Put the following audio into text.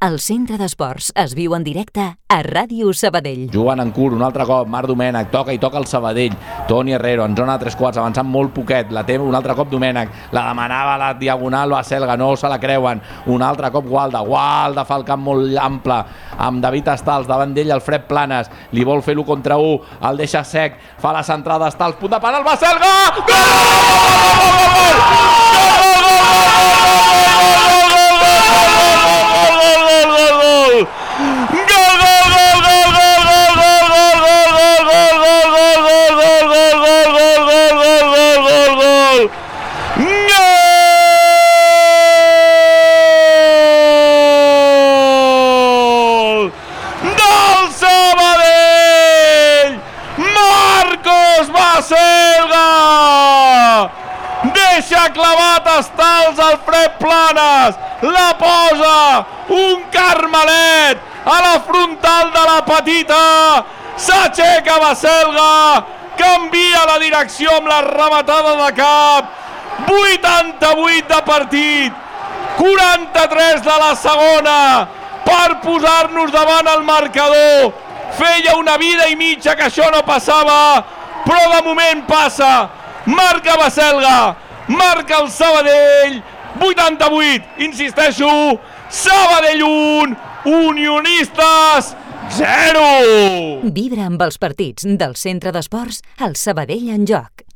El centre d'esports es viu en directe a Ràdio Sabadell. Jugant en curt, un altre cop, Marc Domènech, toca i toca el Sabadell. Toni Herrero, en zona de tres quarts, avançant molt poquet. La té un altre cop Domènech. La demanava la diagonal a Selga, no se la creuen. Un altre cop Gualda. Gualda fa el camp molt ample, amb David Estals, davant d'ell el Fred Planes. Li vol fer l'1 contra 1, el deixa sec, fa la centrada Estals, punt de penal, va Selga! Del Sabadell! Marcos Baselga! Deixa clavat Estals al Fred Planes, la posa! Un carmelet a la frontal de la petita, s'aixeca Baselga, canvia la direcció amb la rematada de cap, 88 de partit, 43 de la segona, per posar-nos davant el marcador. Feia una vida i mitja que això no passava, però de moment passa. Marca Baselga, marca el Sabadell, 88, insisteixo, Sabadell 1, Unionistes 0. Vibra amb els partits del centre d'esports al Sabadell en joc.